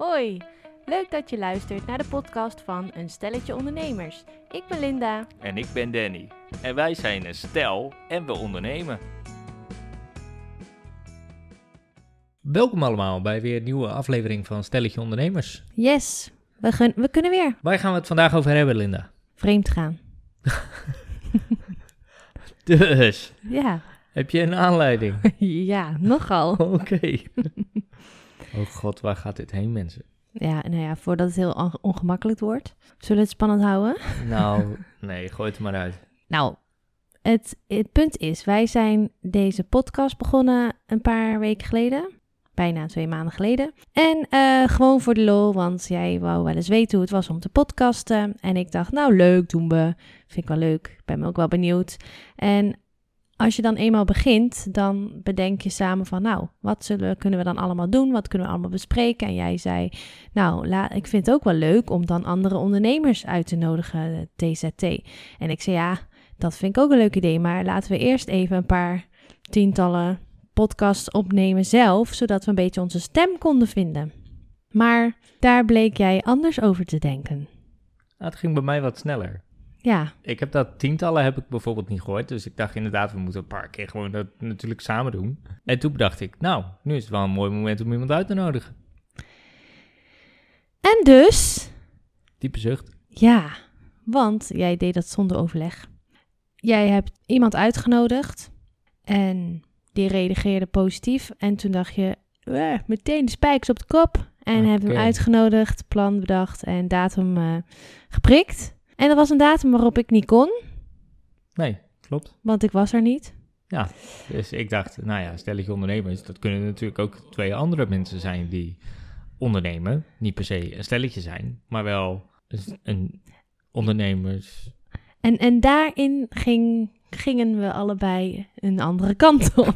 Hoi, leuk dat je luistert naar de podcast van Een Stelletje Ondernemers. Ik ben Linda. En ik ben Danny. En wij zijn een stel en we ondernemen. Welkom allemaal bij weer een nieuwe aflevering van Stelletje Ondernemers. Yes, we, gun- we kunnen weer Waar gaan we het vandaag over hebben, Linda? vreemd gaan. Dus, Ja, heb je een aanleiding? ja, nogal. Oké. Oh god, waar gaat dit heen, mensen? Ja, nou ja, voordat het heel on- ongemakkelijk wordt. Zullen we het spannend houden? Nou, nee, gooi het maar uit. Nou, het, het punt is, wij zijn deze podcast begonnen een paar weken geleden. Bijna twee maanden geleden. En eh, gewoon voor de lol, want jij wou wel eens weten hoe het was om te podcasten. En ik dacht, nou leuk, doen we. Vind ik wel leuk. Ik ben me ook wel benieuwd. En als je dan eenmaal begint, dan bedenk je samen van, nou, wat zullen, kunnen we dan allemaal doen? Wat kunnen we allemaal bespreken? En jij zei, nou, ik vind het ook wel leuk om dan andere ondernemers uit te nodigen, TZT. En ik zei, ja, dat vind ik ook een leuk idee, maar laten we eerst even een paar tientallen podcasts opnemen zelf, zodat we een beetje onze stem konden vinden. Maar daar bleek jij anders over te denken. Nou, het ging bij mij wat sneller. Ja, Ik heb dat tientallen heb ik bijvoorbeeld niet gehoord. Dus ik dacht inderdaad, we moeten een paar keer gewoon dat natuurlijk samen doen. En toen bedacht ik, nou, nu is het wel een mooi moment om iemand uit te nodigen. en dus, Diepe zucht. ja, want jij deed dat zonder overleg. Jij hebt iemand uitgenodigd en die reageerde positief. En toen dacht je, "Eh, meteen de spijkers op de kop. En heb hem Oké. uitgenodigd, plan bedacht en datum eh, geprikt. En dat was een datum waarop ik niet kon, Nee, klopt. want ik was er niet. Dus ik dacht, nou ja, stelletje ondernemers, dat kunnen natuurlijk ook twee andere mensen zijn die ondernemen. Niet per se een stelletje zijn, maar wel een- ondernemers. En, en daarin ging, gingen we allebei een andere kant op.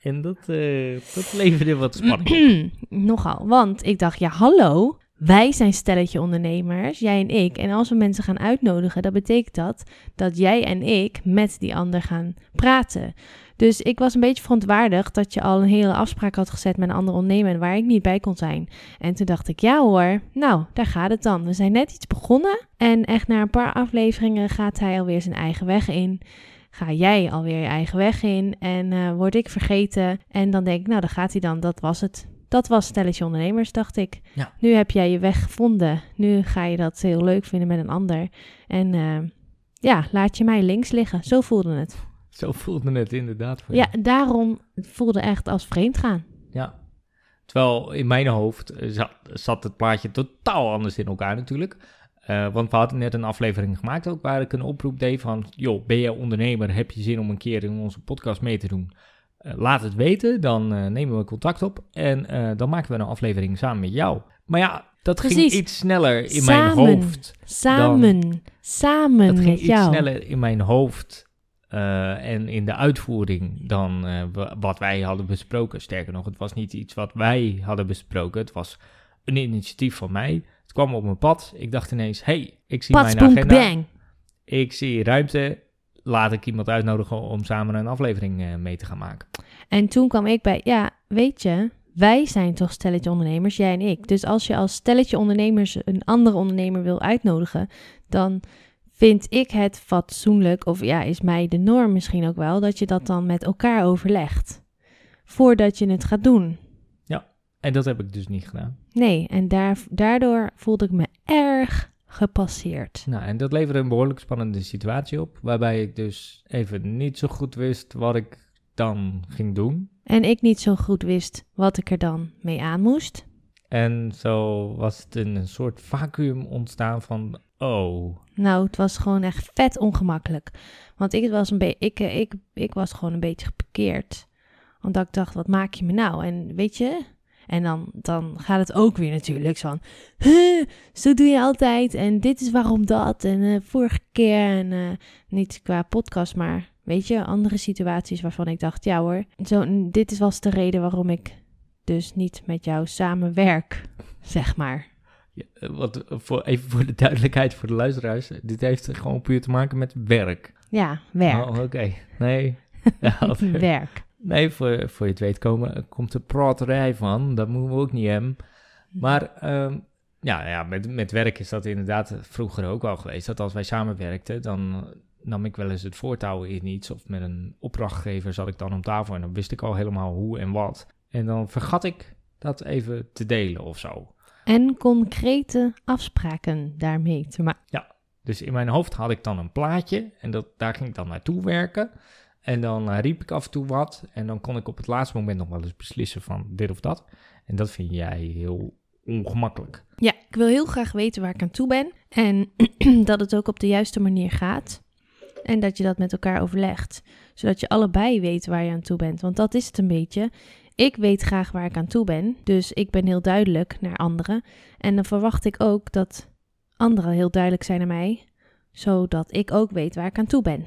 En dat, eh, dat leverde wat spanning. Nogal, want ik dacht, ja hallo, wij zijn stelletje ondernemers, jij en ik. En als we mensen gaan uitnodigen, dan betekent dat dat jij en ik met die ander gaan praten. Dus ik was een beetje verontwaardigd dat je al een hele afspraak had gezet met een andere ondernemer waar ik niet bij kon zijn. En toen dacht ik, ja hoor, nou, daar gaat het dan. We zijn net iets begonnen en echt na een paar afleveringen gaat hij alweer zijn eigen weg in. Ga jij alweer je eigen weg in en eh, word ik vergeten. En dan denk ik, nou, daar gaat hij dan, dat was het. Dat was stelletje ondernemers, dacht ik. Ja. Nu heb jij je weg gevonden. Nu ga je dat heel leuk vinden met een ander. En eh, ja, laat je mij links liggen. Zo voelde het. Zo voelde het inderdaad voor je. Ja, daarom het voelde echt als vreemd gaan. Ja. Terwijl in mijn hoofd zat, zat het plaatje totaal anders in elkaar natuurlijk. Eh, want we hadden net een aflevering gemaakt ook waar ik een oproep deed van... joh, ben jij ondernemer? Heb je zin om een keer in onze podcast mee te doen? Eh, laat het weten, dan eh, nemen we contact op en eh, dan maken we een aflevering samen met jou. Maar ja, dat ging iets sneller in Samen. mijn hoofd. Samen, samen Dat ging met iets jou. sneller in mijn hoofd en in de uitvoering dan wa- wat wij hadden besproken. Sterker nog, het was niet iets wat wij hadden besproken. Het was een initiatief van mij. Het kwam op mijn pad. Ik dacht ineens, hey, ik zie Pats, mijn agenda. bang. Ik zie ruimte. Laat ik iemand uitnodigen om samen een aflevering eh, mee te gaan maken. En toen kwam ik bij, ja, weet je, wij zijn toch stelletje ondernemers, jij en ik. Dus als je als stelletje ondernemers een andere ondernemer wil uitnodigen, dan vind ik het fatsoenlijk, of ja, is mij de norm misschien ook wel, dat je dat dan met elkaar overlegt. Voordat je het gaat doen. En dat heb ik dus niet gedaan. Nee, en daar, daardoor voelde ik me erg gepasseerd. Nou, en dat leverde een behoorlijk spannende situatie op. Waarbij ik dus even niet zo goed wist wat ik dan ging doen. En ik niet zo goed wist wat ik er dan mee aan moest. En zo was het een soort vacuüm ontstaan van, oh, Nou, het was gewoon echt vet ongemakkelijk. Want ik was, een be- ik, eh, ik, ik was gewoon een beetje geparkeerd. Omdat ik dacht, wat maak je me nou? En weet je... En dan, dan gaat het ook weer natuurlijk zo van... "Huh, zo doe je altijd. En dit is waarom dat. En eh, vorige keer. En eh, niet qua podcast, maar weet je... Andere situaties waarvan ik dacht... Ja hoor, zo, dit was de reden waarom ik dus niet met jou samenwerk. Zeg maar. Ja, eh, wat, voor, even voor de duidelijkheid voor de luisteraars. Dit heeft gewoon puur te maken met werk. Ja, werk. Oh, oké. Nee. Werk. Nee, voor, voor je het weet komen, komt de praterij van. Dat moeten we ook niet hebben. Maar ehm, ja, ja met, met werk is dat inderdaad vroeger ook wel geweest. Dat als wij samenwerkten, dan nam ik wel eens het voortouw in iets. Of met een opdrachtgever zat ik dan om tafel en dan wist ik al helemaal hoe en wat. En dan vergat ik dat even te delen of zo. En concrete afspraken daarmee te maken. Dus in mijn hoofd had ik dan een plaatje en dat, daar ging ik dan naartoe werken. En dan eh, riep ik af en toe wat. En dan kon ik op het laatste moment nog wel eens beslissen van dit of dat. En dat vind jij heel ongemakkelijk. Ja, ik wil heel graag weten waar ik aan toe ben. En dat het ook op de juiste manier gaat. En dat je dat met elkaar overlegt. Zodat je allebei weet waar je aan toe bent. Want dat is het een beetje. Ik weet graag waar ik aan toe ben. Dus ik ben heel duidelijk naar anderen. En dan verwacht ik ook dat anderen heel duidelijk zijn naar mij. Zodat ik ook weet waar ik aan toe ben.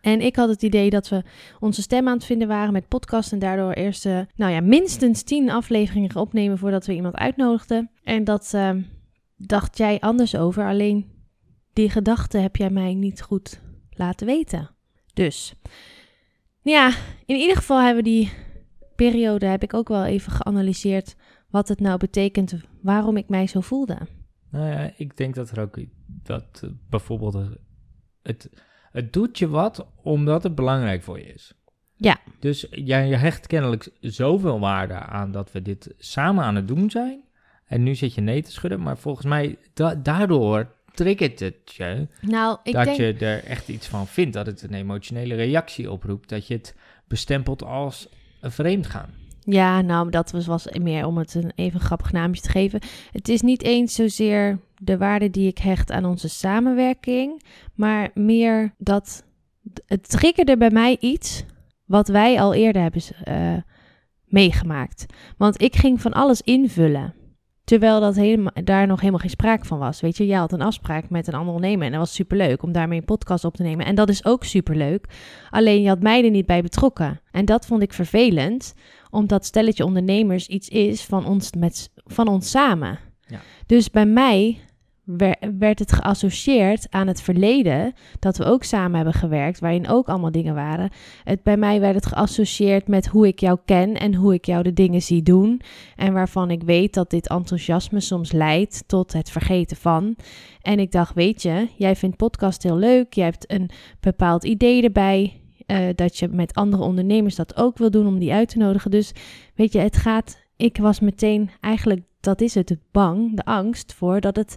En ik had het idee dat we onze stem aan het vinden waren met podcast. En daardoor eerst, eh, nou ja, minstens tien afleveringen opnemen voordat we iemand uitnodigden. En dat eh, dacht jij anders over. Alleen die gedachte heb jij mij niet goed laten weten. Dus, ja, in ieder geval hebben we die periode, heb ik ook wel even geanalyseerd wat het nou betekent, waarom ik mij zo voelde. Nou ja, ik denk dat er ook dat eh, bijvoorbeeld het, het doet je wat omdat het belangrijk voor je is. Ja. Dus jij hecht kennelijk zoveel waarde aan dat we dit samen aan het doen zijn. En nu zit je nee te schudden, maar volgens mij da- daardoor triggert het je Nou, ik dat denk... je er echt iets van vindt, dat het een emotionele reactie oproept, dat je het bestempelt als een vreemd gaan. Ja, nou, dat was, was meer om het een even grappig naamje te geven. Het is niet eens zozeer de waarde die ik hecht aan onze samenwerking, maar meer dat het triggerde bij mij iets wat wij al eerder hebben eh, meegemaakt. Want ik ging van alles invullen. Terwijl dat helemaal, daar nog helemaal geen sprake van was. Weet je, jij had een afspraak met een ander ondernemer. En dat was superleuk om daarmee een podcast op te nemen. En dat is ook superleuk. Alleen je had mij er niet bij betrokken. En dat vond ik vervelend. Omdat stelletje ondernemers iets is van ons, met, van ons samen. Ja. Dus bij mij werd het geassocieerd aan het verleden. Dat we ook samen hebben gewerkt. Waarin ook allemaal dingen waren. Het, bij mij werd het geassocieerd met hoe ik jou ken. En hoe ik jou de dingen zie doen. En waarvan ik weet dat dit enthousiasme soms leidt tot het vergeten van. En ik dacht, weet je, jij vindt podcast heel leuk. Jij hebt een bepaald idee erbij. eh, dat je met andere ondernemers dat ook wil doen om die uit te nodigen. Dus weet je, het gaat. Ik was meteen eigenlijk, dat is het, het bang, de angst voor dat het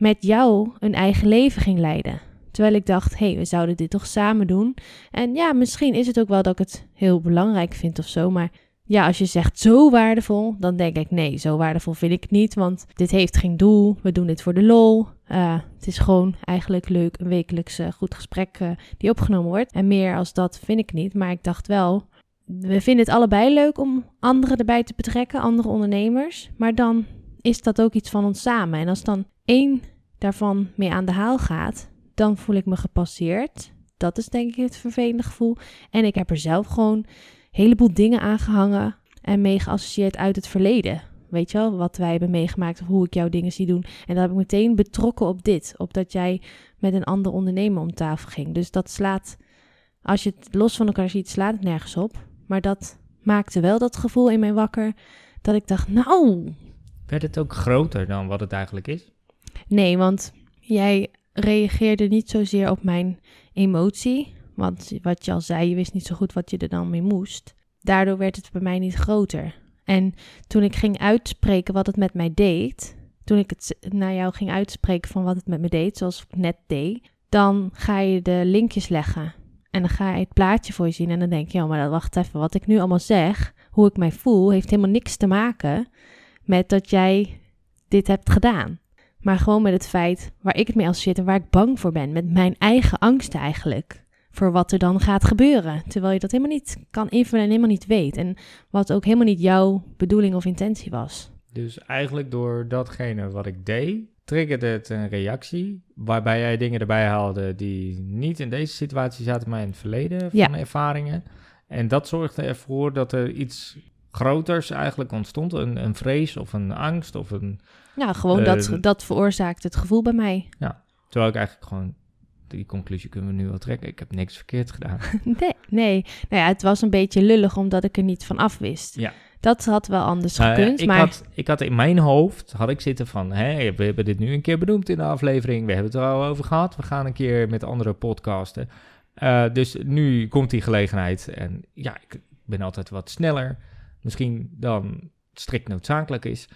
met jou een eigen leven ging leiden. Terwijl ik dacht, hé, hey, we zouden dit toch samen doen. En ja, misschien is het ook wel dat ik het heel belangrijk vind of zo. Maar ja, als je zegt zo waardevol, dan denk ik nee, zo waardevol vind ik het niet. Want dit heeft geen doel. We doen dit voor de lol. Uh, het is gewoon eigenlijk leuk, een wekelijks uh, goed gesprek uh, die opgenomen wordt. En meer als dat vind ik niet. Maar ik dacht wel, we vinden het allebei leuk om anderen erbij te betrekken, andere ondernemers. Maar dan is dat ook iets van ons samen. En als dan één daarvan mee aan de haal gaat, dan voel ik me gepasseerd. Dat is denk ik het vervelende gevoel. En ik heb er zelf gewoon een heleboel dingen aangehangen en mee geassocieerd uit het verleden. Weet je wel, wat wij hebben meegemaakt of hoe ik jouw dingen zie doen. En dat heb ik meteen betrokken op dit. Op dat jij met een ander ondernemer om tafel ging. Dus dat slaat, als je het los van elkaar ziet, slaat het nergens op. Maar dat maakte wel dat gevoel in mij wakker. Dat ik dacht, nou. Werd het ook groter dan wat het eigenlijk is? Nee, want jij reageerde niet zozeer op mijn emotie. Want wat je al zei, je wist niet zo goed wat je er dan mee moest. Daardoor werd het bij mij niet groter. En toen ik ging uitspreken wat het met mij deed, toen ik het naar jou ging uitspreken van wat het met me deed, zoals ik net deed, dan ga je de linkjes leggen. En dan ga je het plaatje voor je zien en dan denk je, ja, maar wacht even, wat ik nu allemaal zeg, hoe ik mij voel, heeft helemaal niks te maken met dat jij dit hebt gedaan. Maar gewoon met het feit waar ik het mee associeer en waar ik bang voor ben. Met mijn eigen angst eigenlijk. Voor wat er dan gaat gebeuren. Terwijl je dat helemaal niet kan invullen en helemaal niet weet. En wat ook helemaal niet jouw bedoeling of intentie was. Dus eigenlijk door datgene wat ik deed, triggerde het een reactie. Waarbij jij dingen erbij haalde die niet in deze situatie zaten, maar in het verleden van Ja. ervaringen. En dat zorgde ervoor dat er iets groters eigenlijk ontstond. Een, een vrees of een angst of een Nou, gewoon dat, dat veroorzaakt het gevoel bij mij. Terwijl ik eigenlijk gewoon, die conclusie kunnen we nu wel trekken. Ik heb niks verkeerd gedaan. Nee, nee. Nou ja, het was een beetje lullig omdat ik er niet van af wist. Ja. Dat had wel anders Nou ja, gekund, ik, maar had, ik had in mijn hoofd, had ik zitten van, hè, we hebben dit nu een keer benoemd in de aflevering, we hebben het er al over gehad, we gaan een keer met andere podcasten. Eh, dus nu komt die gelegenheid en ja, ik ben altijd wat sneller, misschien dan strikt noodzakelijk is.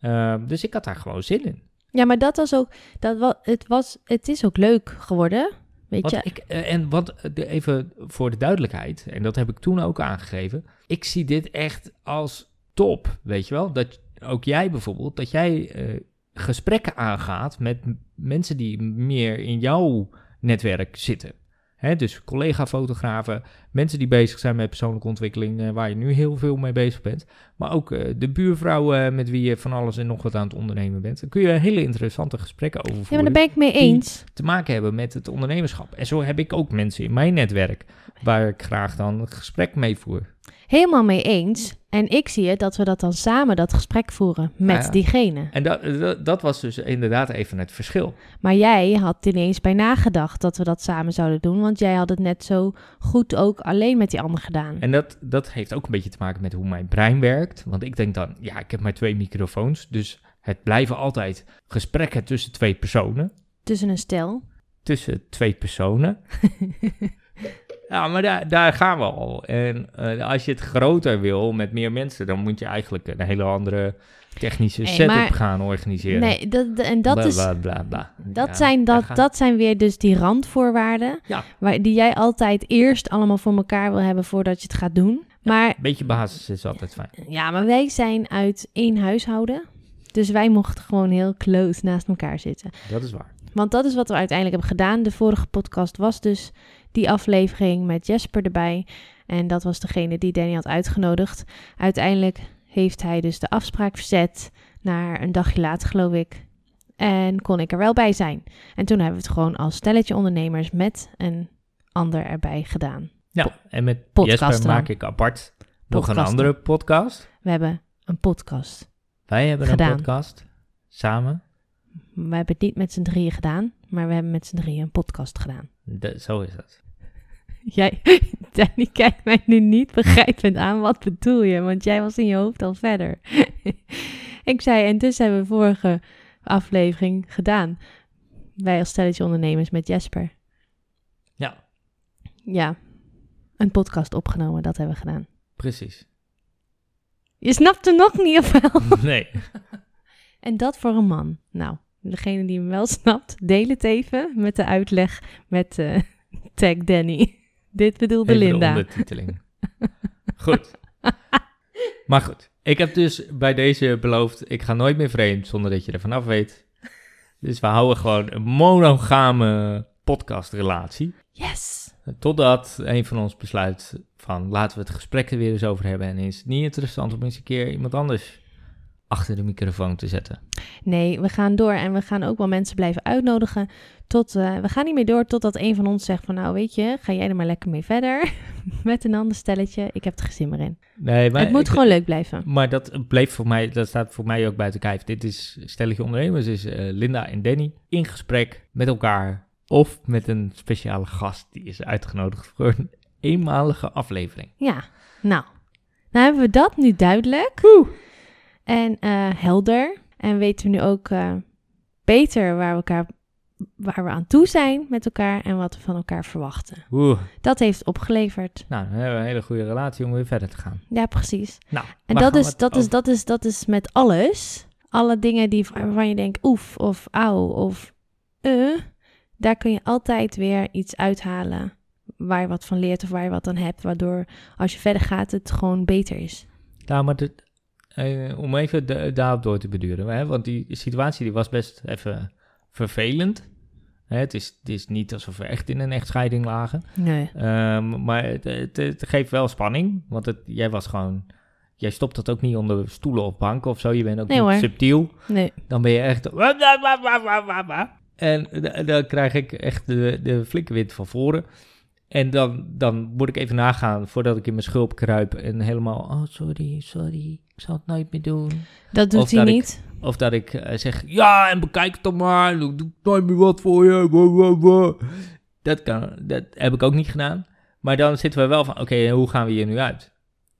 Eh, dus ik had daar gewoon zin in. ja, maar dat was ook, dat was, het was, het is ook leuk geworden, weet Want je. ik, eh, en wat, eh, even voor de duidelijkheid, en dat heb ik toen ook aangegeven. Ik zie dit echt als top, weet je wel? Dat ook jij bijvoorbeeld, dat jij eh, gesprekken aangaat met mensen die meer in jouw netwerk zitten. Hè, dus collega-fotografen, mensen die bezig zijn met persoonlijke ontwikkeling, eh, waar je nu heel veel mee bezig bent. Maar ook eh, de buurvrouwen met wie je van alles en nog wat aan het ondernemen bent. Daar kun je hele interessante gesprekken over ja, voeren maar daar ben ik mee die- eens. te maken hebben met het ondernemerschap. En zo heb ik ook mensen in mijn netwerk waar ik graag dan een gesprek mee voer. Helemaal mee eens. En ik zie het dat we dat dan samen dat gesprek voeren met Ah, ja. diegene. En dat, dat, dat was dus inderdaad even het verschil. Maar jij had ineens bij nagedacht dat we dat samen zouden doen. Want jij had het net zo goed ook alleen met die ander gedaan. En dat, dat heeft ook een beetje te maken met hoe mijn brein werkt. Want ik denk dan, ja, ik heb maar twee microfoons. Dus het blijven altijd gesprekken tussen twee personen. Tussen een stel. Tussen twee personen. Ja, maar daar, daar gaan we al. En eh, als je het groter wil met meer mensen, dan moet je eigenlijk een hele andere technische Hey, setup maar- gaan organiseren. Nee, dat, en dat Bla, is... bla, bla, bla. Dat, Ja, zijn, dat, gaan- dat zijn weer dus die randvoorwaarden. Ja. Waar, die jij altijd eerst allemaal voor elkaar wil hebben voordat je het gaat doen. Maar, Een beetje basis is altijd fijn. ja, maar wij zijn uit één huishouden. Dus wij mochten gewoon heel close naast elkaar zitten. Dat is waar. Want dat is wat we uiteindelijk hebben gedaan. De vorige podcast was dus die aflevering met Jesper erbij. En dat was degene die Danny had uitgenodigd. Uiteindelijk heeft hij dus de afspraak verzet naar een dagje later, geloof ik. En kon ik er wel bij zijn. En toen hebben we het gewoon als stelletje ondernemers met een ander erbij gedaan. Ja, en met podcasten Jesper maak ik apart nog een andere podcast. We hebben een podcast. Wij hebben Gedaan. een podcast samen. We hebben het niet met z'n drieën gedaan, maar we hebben met z'n drieën een podcast gedaan. De- zo is dat. Jij, Danny, kijkt mij nu niet begrijpend aan. Wat bedoel je? Want jij was in je hoofd al verder. ik zei, en dus hebben we vorige aflevering gedaan. Wij als stelletje ondernemers met Jesper. Ja, Ja, een podcast opgenomen, dat hebben we gedaan. precies. Je snapt hem nog niet, of wel? Nee. En dat voor een man. Nou, degene die hem wel snapt, deel het even met de uitleg met eh, tag Danny. Dit bedoelde Even de Linda. ondertiteling. goed. Maar goed, ik heb dus bij deze beloofd, ik ga nooit meer vreemd zonder dat je er vanaf weet. Dus we houden gewoon een monogame podcastrelatie. Yes! Totdat een van ons besluit van laten we het gesprek er weer eens over hebben. En is het niet interessant om eens een keer iemand anders achter de microfoon te zetten. Nee, we gaan door en we gaan ook wel mensen blijven uitnodigen. Tot, eh, we gaan niet meer door totdat een van ons zegt van nou weet je, ga jij er maar lekker mee verder. Met een ander stelletje. Ik heb er geen zin meer in. Nee, maar het moet ik- gewoon leuk blijven. Maar dat bleef voor mij, dat staat voor mij ook buiten kijf. Dit is stelletje ondernemers, is eh, Linda en Danny in gesprek met elkaar. Of met een speciale gast die is uitgenodigd voor een eenmalige aflevering. Ja, nou. Nou hebben we dat nu duidelijk. En eh, helder. En weten we nu ook beter waar we, elkaar, waar we aan toe zijn met elkaar en wat we van elkaar verwachten. Oeh, Dat heeft opgeleverd. nou, dan hebben we een hele goede relatie om weer verder te gaan. Ja, precies. Nou, En dat is, dat, is, dat, is, dat is met alles. Alle dingen die, waarvan je denkt oef of auw of eh. Daar kun je altijd weer iets uithalen waar je wat van leert of waar je wat aan hebt. Waardoor als je verder gaat het gewoon beter is. Ja, maar de- eh, om even de- daarop door te beduren. Hè, want die situatie die was best even vervelend. Hè, het, is, het is niet alsof we echt in een echtscheiding lagen. Nee. Ehm, maar het, het, het geeft wel spanning. Want het, jij was gewoon... Jij stopt dat ook niet onder stoelen of banken of zo. Je bent ook Nee, niet hoor. subtiel. Nee. Dan ben je echt... En da- dan krijg ik echt de, de flinke wind van voren. En dan, dan moet ik even nagaan voordat ik in mijn schulp kruip. En helemaal... Oh, sorry, sorry. Ik zal het nooit meer doen. Dat doet Of hij dat ik- niet. Of dat ik eh, zeg, ja, en bekijk het dan maar. Ik doe nooit meer wat voor je. Dat, kan, dat heb ik ook niet gedaan. Maar dan zitten we wel van, oké, hoe gaan we hier nu uit?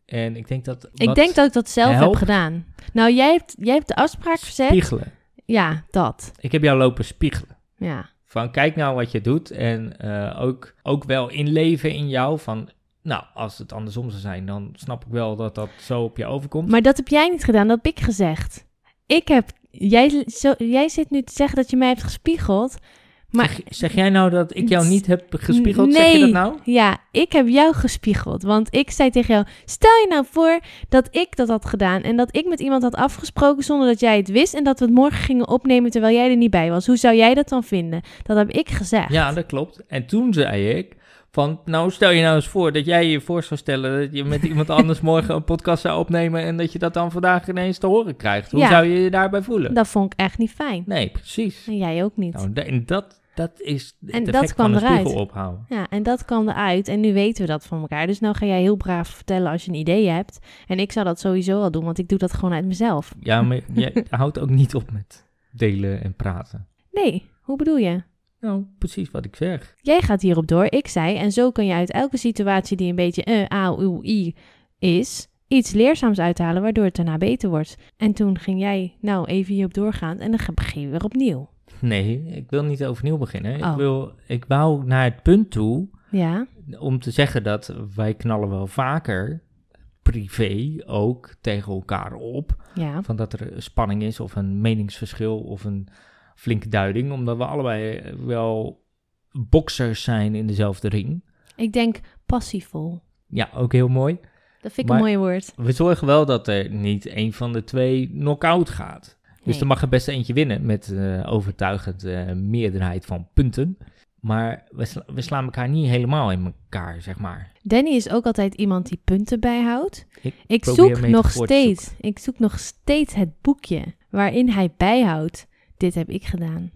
En ik denk dat... Ik denk dat ik dat zelf heb gedaan. Nou, jij hebt, jij hebt de afspraak verzet. Spiegelen. Ja, dat. Ik heb jou lopen spiegelen. Ja. Van kijk nou wat je doet en eh, ook, ook wel inleven in jou van... Nou, als het andersom zou zijn, dan snap ik wel dat dat zo op je overkomt. Maar dat heb jij niet gedaan, dat heb ik gezegd. Ik heb... Jij, zo, jij zit nu te zeggen dat je mij hebt gespiegeld. Maar zeg, zeg jij nou dat ik jou niet heb gespiegeld? Nee. Zeg je dat nou? Ja, ik heb jou gespiegeld. Want ik zei tegen jou: stel je nou voor dat ik dat had gedaan. En dat ik met iemand had afgesproken zonder dat jij het wist. En dat we het morgen gingen opnemen terwijl jij er niet bij was. Hoe zou jij dat dan vinden? Dat heb ik gezegd. Ja, dat klopt. En toen zei ik van, nou stel je nou eens voor dat jij je voor zou stellen dat je met iemand anders morgen een podcast zou opnemen en dat je dat dan vandaag ineens te horen krijgt. Hoe Ja. zou je je daarbij voelen? Dat vond ik echt niet fijn. Nee, precies. En jij ook niet. Nou, en dat, dat is het En dat kwam van eruit. spiegel ophouden. Ja, en dat kwam eruit. En nu weten we dat van elkaar. Dus nou ga jij heel braaf vertellen als je een idee hebt. En ik zou dat sowieso al doen, want ik doe dat gewoon uit mezelf. Ja, maar jij houdt ook niet op met delen en praten. Nee, hoe bedoel je? Nou, precies wat ik zeg. Jij gaat hierop door, ik zei, en zo kan je uit elke situatie die een beetje eh, a, u, i is, iets leerzaams uithalen waardoor het daarna beter wordt. En toen ging jij, nou even hierop doorgaan en dan begin je weer opnieuw. Nee, ik wil niet overnieuw beginnen. Oh. Ik, wil, ik wou naar het punt toe Ja, om te zeggen dat wij knallen wel vaker privé ook tegen elkaar op. ja, Van dat er spanning is of een meningsverschil of een flinke duiding. Omdat we allebei wel boxers zijn in dezelfde ring. ik denk passievol. Ja, ook heel mooi. Dat vind ik Maar- een mooi woord. We zorgen wel dat er niet een van de twee knock-out gaat. Dus er mag er best eentje winnen met eh overtuigend eh, meerderheid van punten. Maar we, sla- we slaan elkaar niet helemaal in elkaar, zeg maar. Danny is ook altijd iemand die punten bijhoudt. Ik zoek nog steeds, ik zoek nog steeds het boekje waarin hij bijhoudt. Dit heb ik gedaan.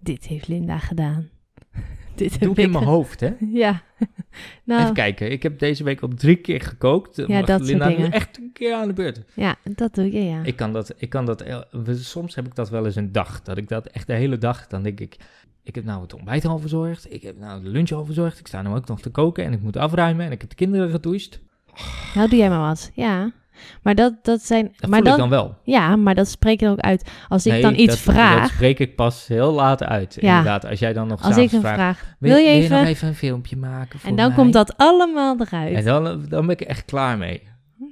Dit heeft Linda gedaan. Dit heb Doe ik in mijn hoofd, hè? Ja. nou, Even kijken, ik heb deze week al drie keer gekookt. Ja, dat soort Linda nu dingen. echt een keer aan de beurt. ja, dat doe je, ja. Ik kan dat, ik kan dat, soms heb ik dat wel eens een dag. Dat ik dat echt de hele dag, dan denk ik, ik heb nou het ontbijt al verzorgd. Ik heb nou de lunch al verzorgd. Ik sta nu ook nog te koken en ik moet afruimen en ik heb de kinderen getoucht. Nou, doe jij maar wat. Ja. Maar dat, dat zijn... Dat maar voel ik dan wel. Ja, maar dat spreek je er ook uit. Als ik Nee, dan iets dat, vraag... Dat spreek ik pas heel laat uit. Ja. Inderdaad, als jij dan nog als ik dan vraagt, vraag... wil, je wil even... nog even een filmpje maken voor en dan mij?" komt dat allemaal eruit. En dan, dan ben ik echt klaar mee.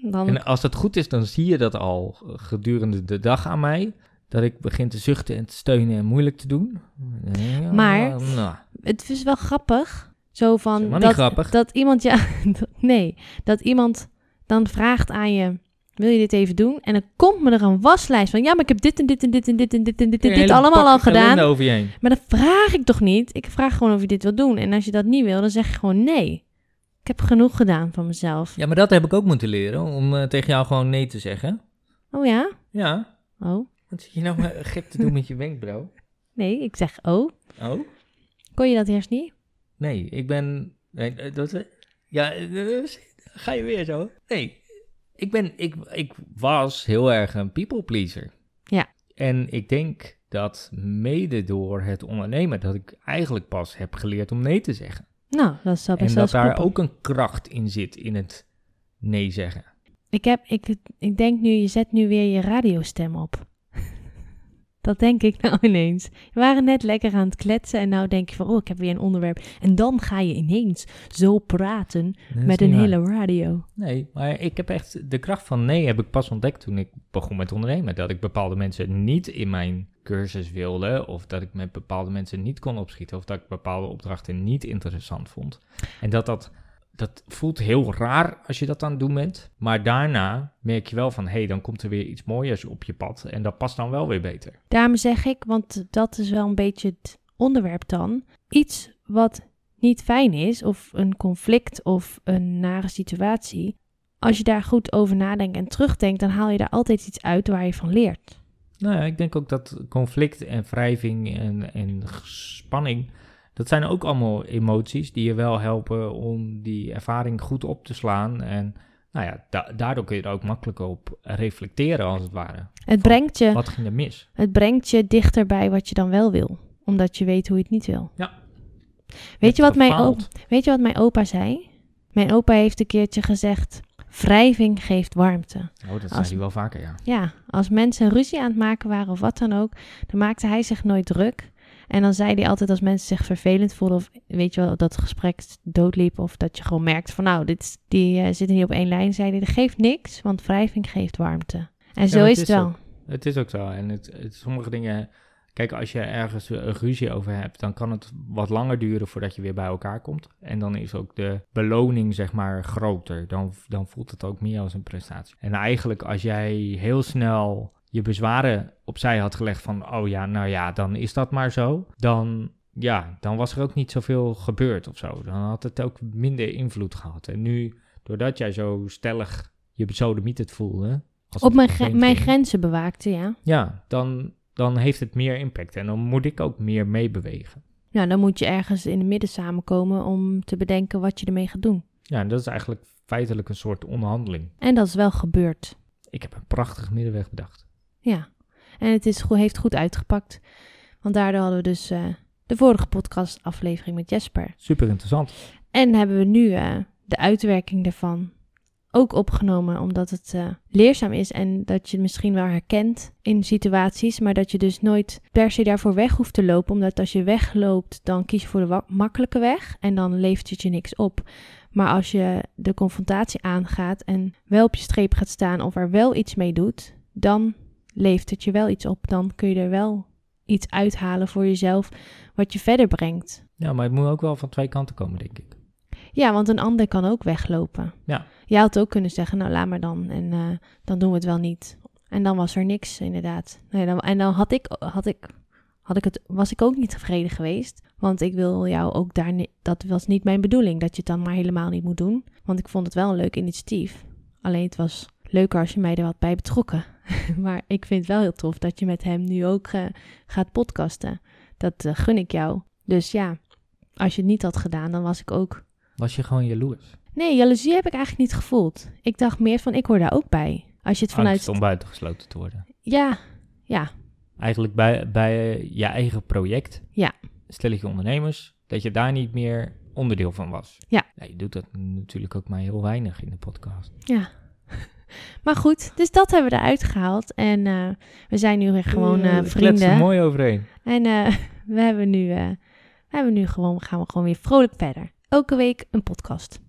dan, En als dat goed is, dan zie je dat al gedurende de dag aan mij. Dat ik begin te zuchten en te steunen en moeilijk te doen. Ja, Maar- nou, het is wel grappig. Zo van... dat, niet grappig. Dat iemand, ja, nee, dat iemand dan vraagt aan je, wil je dit even doen? En dan komt me er een waslijst van, ja, maar ik heb dit en dit en dit en dit en dit en dit, en dit allemaal al gedaan. over je heen. Maar dat vraag ik toch niet? Ik vraag gewoon of je dit wil doen. En als je dat niet wil, dan zeg je gewoon nee. Ik heb genoeg gedaan van mezelf. Ja, maar dat heb ik ook moeten leren, om eh, tegen jou gewoon nee te zeggen. Oh ja? Ja, Oh, wat zit je nou maar gek te doen met je wenkbrauw? nee, ik zeg oh. Oh? Kon je dat eerst niet? Nee, ik ben... Nee, eh, dat, ja, eh, ga je weer zo? Nee, ik ben... Ik, ik was heel erg een people pleaser. Ja. En ik denk dat mede door het ondernemen... dat ik eigenlijk pas heb geleerd om nee te zeggen. Nou, dat is wel best en wel dat daar ook een kracht in zit, in het nee zeggen. Ik, heb, ik, ik denk nu, je zet nu weer je radiostem op. Dat denk ik nou ineens. We waren net lekker aan het kletsen en nou denk je van, oh, ik heb weer een onderwerp. En dan ga je ineens zo praten met een waar. hele radio. Nee, maar ik heb echt de kracht van nee heb ik pas ontdekt toen ik begon met ondernemen. Dat ik bepaalde mensen niet in mijn cursus wilde, of dat ik met bepaalde mensen niet kon opschieten, of dat ik bepaalde opdrachten niet interessant vond. En dat dat, dat voelt heel raar als je dat aan het doen bent. Maar daarna merk je wel van, hé, hey, dan komt er weer iets mooiers op je pad. En dat past dan wel weer beter. Daarom zeg ik, want dat is wel een beetje het onderwerp dan. Iets wat niet fijn is, of een conflict of een nare situatie. Als je daar goed over nadenkt en terugdenkt, dan haal je daar altijd iets uit waar je van leert. Nou ja, ik denk ook dat conflict en wrijving en, en spanning, dat zijn ook allemaal emoties die je wel helpen om die ervaring goed op te slaan. En nou ja, da- daardoor kun je er ook makkelijk op reflecteren als het ware. Het brengt je, Wat ging er mis? het brengt je dichter bij wat je dan wel wil, omdat je weet hoe je het niet wil. Ja. Weet je, wat mijn gefaald. Weet je wat mijn opa zei? Mijn opa heeft een keertje gezegd: Wrijving geeft warmte. Oh, dat zei hij wel vaker, ja. Ja, als mensen ruzie aan het maken waren of wat dan ook, dan maakte hij zich nooit druk. En dan zei hij altijd als mensen zich vervelend voelden of weet je wel, dat het gesprek doodliep of dat je gewoon merkt van nou, dit, die eh, zitten niet op één lijn, zei hij, dat geeft niks, want wrijving geeft warmte. En zo is het wel. ook- Het is ook zo. En het, het, sommige dingen... Kijk, als je ergens een ruzie over hebt, dan kan het wat langer duren voordat je weer bij elkaar komt. En dan is ook de beloning, zeg maar, groter. Dan, dan voelt het ook meer als een prestatie. En eigenlijk, als jij heel snel je bezwaren opzij had gelegd van, oh ja, nou ja, dan is dat maar zo. Dan, ja, dan was er ook niet zoveel gebeurd of zo. Dan had het ook minder invloed gehad. En nu, doordat jij zo stellig je besodemiet het voelde... Op mijn, gre- mijn grenzen bewaakte, ja. ja, dan, dan heeft het meer impact. En dan moet ik ook meer meebewegen. Nou, dan moet je ergens in het midden samenkomen om te bedenken wat je ermee gaat doen. Ja, en dat is eigenlijk feitelijk een soort onderhandeling. En dat is wel gebeurd. Ik heb een prachtige middenweg bedacht. Ja, en het is, heeft goed uitgepakt. Want daardoor hadden we dus eh, de vorige podcastaflevering met Jesper. Super interessant. En hebben we nu eh, de uitwerking daarvan ook opgenomen, omdat het eh, leerzaam is en dat je het misschien wel herkent in situaties, maar dat je dus nooit per se daarvoor weg hoeft te lopen, omdat als je wegloopt, dan kies je voor de makkelijke weg en dan levert het je niks op. Maar als je de confrontatie aangaat en wel op je streep gaat staan of er wel iets mee doet, dan levert het je wel iets op. Dan kun je er wel iets uithalen voor jezelf wat je verder brengt. Ja, maar het moet ook wel van twee kanten komen, denk ik. Ja, want een ander kan ook weglopen. Ja. Jij had ook kunnen zeggen, nou laat maar dan en eh, dan doen we het wel niet. En dan was er niks, inderdaad. Nee, dan, en dan had ik, had ik, had ik het, was ik ook niet tevreden geweest. Want ik wil jou ook daar, ni- dat was niet mijn bedoeling, dat je het dan maar helemaal niet moet doen. Want ik vond het wel een leuk initiatief. Alleen het was leuker als je mij er wat bij betrokken. maar ik vind het wel heel tof dat je met hem nu ook eh, gaat podcasten. Dat eh, gun ik jou. Dus ja, als je het niet had gedaan, dan was ik ook Was je gewoon jaloers? Nee, jaloezie heb ik eigenlijk niet gevoeld. Ik dacht meer van, ik hoor daar ook bij. Als je het vanuit... Angst om buitengesloten te worden. Ja, ja, Eigenlijk bij, bij je eigen project. Ja. Stelletje ondernemers. Dat je daar niet meer onderdeel van was. Ja. je doet dat natuurlijk ook maar heel weinig in de podcast. ja. Maar goed, dus dat hebben we eruit gehaald. En eh, we zijn nu weer gewoon Eh, kletst er vrienden. mooi overheen. En we hebben nu, we hebben nu gewoon, gaan we gewoon weer vrolijk verder. Elke week een podcast.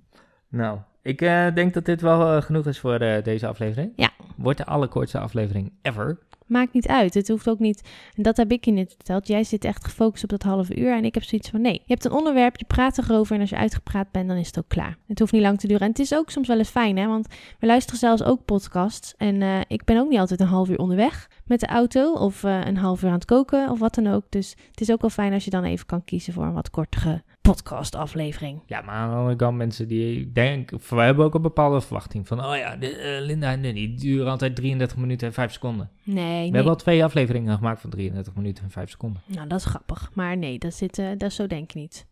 Nou, ik denk dat dit wel genoeg is voor deze aflevering. Ja. Wordt de allerkortste aflevering ever. Maakt niet uit. Het hoeft ook niet. En dat heb ik je net verteld. Jij zit echt gefocust op dat half uur. En ik heb zoiets van: nee, je hebt een onderwerp, je praat erover. En als je uitgepraat bent, dan is het ook klaar. Het hoeft niet lang te duren. En het is ook soms wel eens fijn, hè? Want we luisteren zelfs ook podcasts. En eh, ik ben ook niet altijd een half uur onderweg met de auto. Of eh, een half uur aan het koken of wat dan ook. Dus het is ook wel fijn als je dan even kan kiezen voor een wat kortere podcastaflevering. Ja, maar aan de andere kant mensen die denken... We hebben ook een bepaalde verwachting van... Oh ja, de, eh, Linda en die duren altijd 33 minuten en 5 seconden. Nee, We nee. hebben al twee afleveringen gemaakt van 33 minuten en 5 seconden. Nou, dat is grappig. Maar nee, dat, zit, eh, dat zo denk ik niet.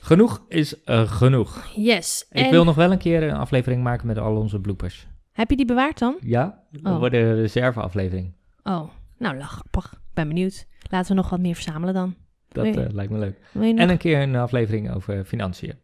Genoeg is eh, genoeg. Yes. Ik en wil nog wel een keer een aflevering maken met al onze bloopers. heb je die bewaard dan? Ja? Dat Oh. wordt een reserveaflevering. Oh, nou, la- grappig. Ik ben benieuwd. Laten we nog wat meer verzamelen dan. Dat Nee. eh, lijkt me leuk. Nog? En een keer een aflevering over financiën.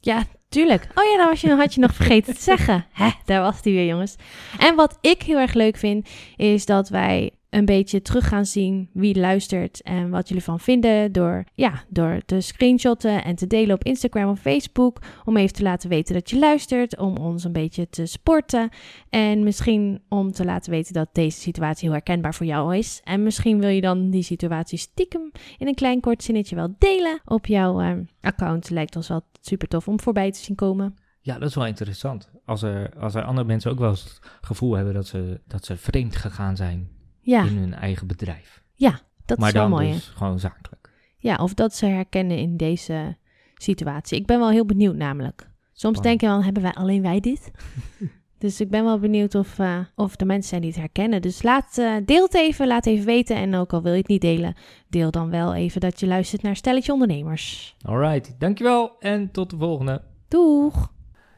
Ja, tuurlijk. Oh ja, dat was je, had je nog vergeten te zeggen. Hè, daar was die weer, jongens. En wat ik heel erg leuk vind, is dat wij een beetje terug gaan zien wie luistert en wat jullie van vinden. Door, ja, door te screenshotten en te delen op Instagram of Facebook. Om even te laten weten dat je luistert. Om ons een beetje te sporten. En misschien om te laten weten dat deze situatie heel herkenbaar voor jou is. En misschien wil je dan die situatie stiekem in een klein kort zinnetje wel delen op jouw eh, account. Lijkt ons wel super tof om voorbij te zien komen. Ja, dat is wel interessant. Als er, als er andere mensen ook wel eens het gevoel hebben dat ze, dat ze vreemd gegaan zijn Ja, in hun eigen bedrijf. dat maar is wel dan mooi. hè? dus gewoon zakelijk. Ja, of dat ze herkennen in deze situatie. Ik ben wel heel benieuwd namelijk. Soms Wow. denk je wel, hebben wij alleen wij dit? dus ik ben wel benieuwd of, eh, of er mensen zijn die het herkennen. Dus laat, eh, deel het even, laat even weten. En ook al wil je het niet delen, deel dan wel even dat je luistert naar Stelletje Ondernemers. Alright, dankjewel en tot de volgende. Doeg!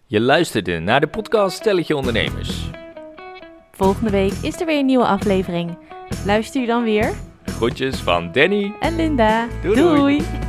Je luisterde naar de podcast Stelletje Ondernemers. Volgende week is er weer een nieuwe aflevering. Luister je dan weer? Groetjes van Danny. En Linda. Doei, doei. doei.